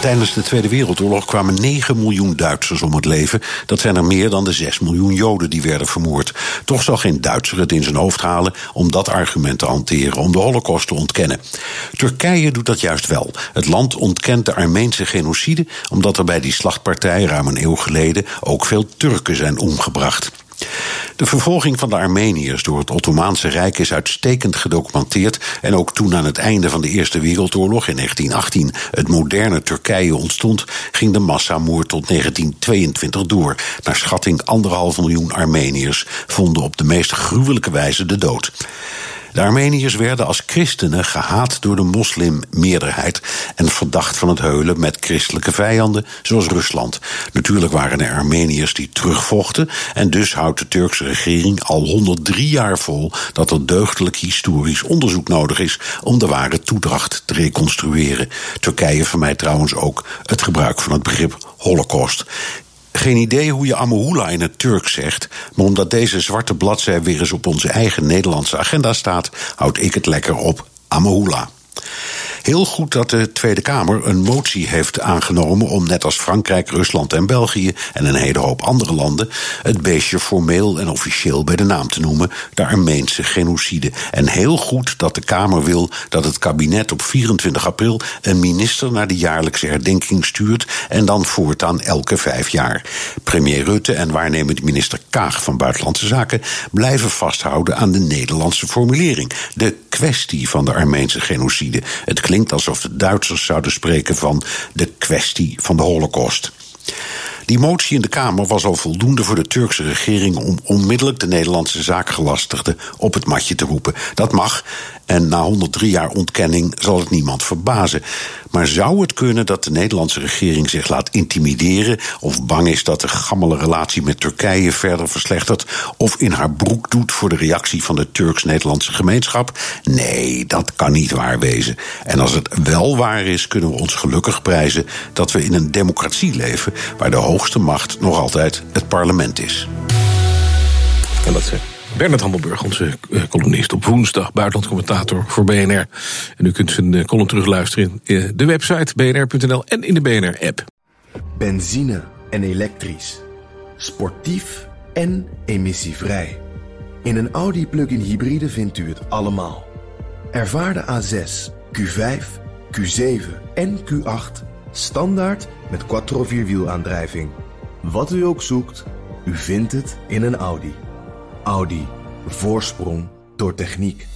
Tijdens de Tweede Wereldoorlog kwamen 9 miljoen Duitsers om het leven. Dat zijn er meer dan de 6 miljoen Joden die werden vermoord. Toch zal geen Duitser het in zijn hoofd halen om dat argument te hanteren, om de Holocaust te ontkennen. Turkije doet dat juist wel. Het land ontkent de Armeense genocide omdat er bij die slachtpartij ruim een eeuw geleden ook veel Turken zijn omgebracht. De vervolging van de Armeniërs door het Ottomaanse Rijk is uitstekend gedocumenteerd. En ook toen aan het einde van de Eerste Wereldoorlog in 1918 het moderne Turkije ontstond, ging de massamoord tot 1922 door. Naar schatting anderhalf miljoen Armeniërs vonden op de meest gruwelijke wijze de dood. De Armeniërs werden als christenen gehaat door de moslimmeerderheid en verdacht van het heulen met christelijke vijanden, zoals Rusland. Natuurlijk waren er Armeniërs die terugvochten en dus houdt de Turkse regering al 103 jaar vol dat er deugdelijk historisch onderzoek nodig is om de ware toedracht te reconstrueren. Turkije vermijdt trouwens ook het gebruik van het begrip Holocaust. Geen idee hoe je Amahula in het Turks zegt, maar omdat deze zwarte bladzij weer eens op onze eigen Nederlandse agenda staat, houd ik het lekker op Amahula. Heel goed dat de Tweede Kamer een motie heeft aangenomen om net als Frankrijk, Rusland en België en een hele hoop andere landen het beestje formeel en officieel bij de naam te noemen, de Armeense genocide. En heel goed dat de Kamer wil dat het kabinet op 24 april een minister naar de jaarlijkse herdenking stuurt en dan voortaan elke vijf jaar. Premier Rutte en waarnemend minister Kaag van Buitenlandse Zaken blijven vasthouden aan de Nederlandse formulering, de kwestie van de Armeense genocide. Het klinkt alsof de Duitsers zouden spreken van de kwestie van de Holocaust. Die motie in de Kamer was al voldoende voor de Turkse regering om onmiddellijk de Nederlandse zaakgelastigde op het matje te roepen. Dat mag, en na 103 jaar ontkenning zal het niemand verbazen. Maar zou het kunnen dat de Nederlandse regering zich laat intimideren of bang is dat de gammele relatie met Turkije verder verslechtert of in haar broek doet voor de reactie van de Turks-Nederlandse gemeenschap? Nee, dat kan niet waar wezen. En als het wel waar is, kunnen we ons gelukkig prijzen dat we in een democratie leven waar de hoogste macht nog altijd het parlement is. En dat zegt. Bernard Hammelburg, onze uh, columnist op woensdag, buitenlandcommentator voor BNR. En u kunt zijn uh, column terugluisteren in uh, de website bnr.nl en in de BNR-app. Benzine en elektrisch. Sportief en emissievrij. In een Audi plug-in hybride vindt u het allemaal. Ervaar de A6, Q5, Q7 en Q8 standaard met quattro vierwielaandrijving. Wat u ook zoekt, u vindt het in een Audi. Audi. Voorsprong door techniek.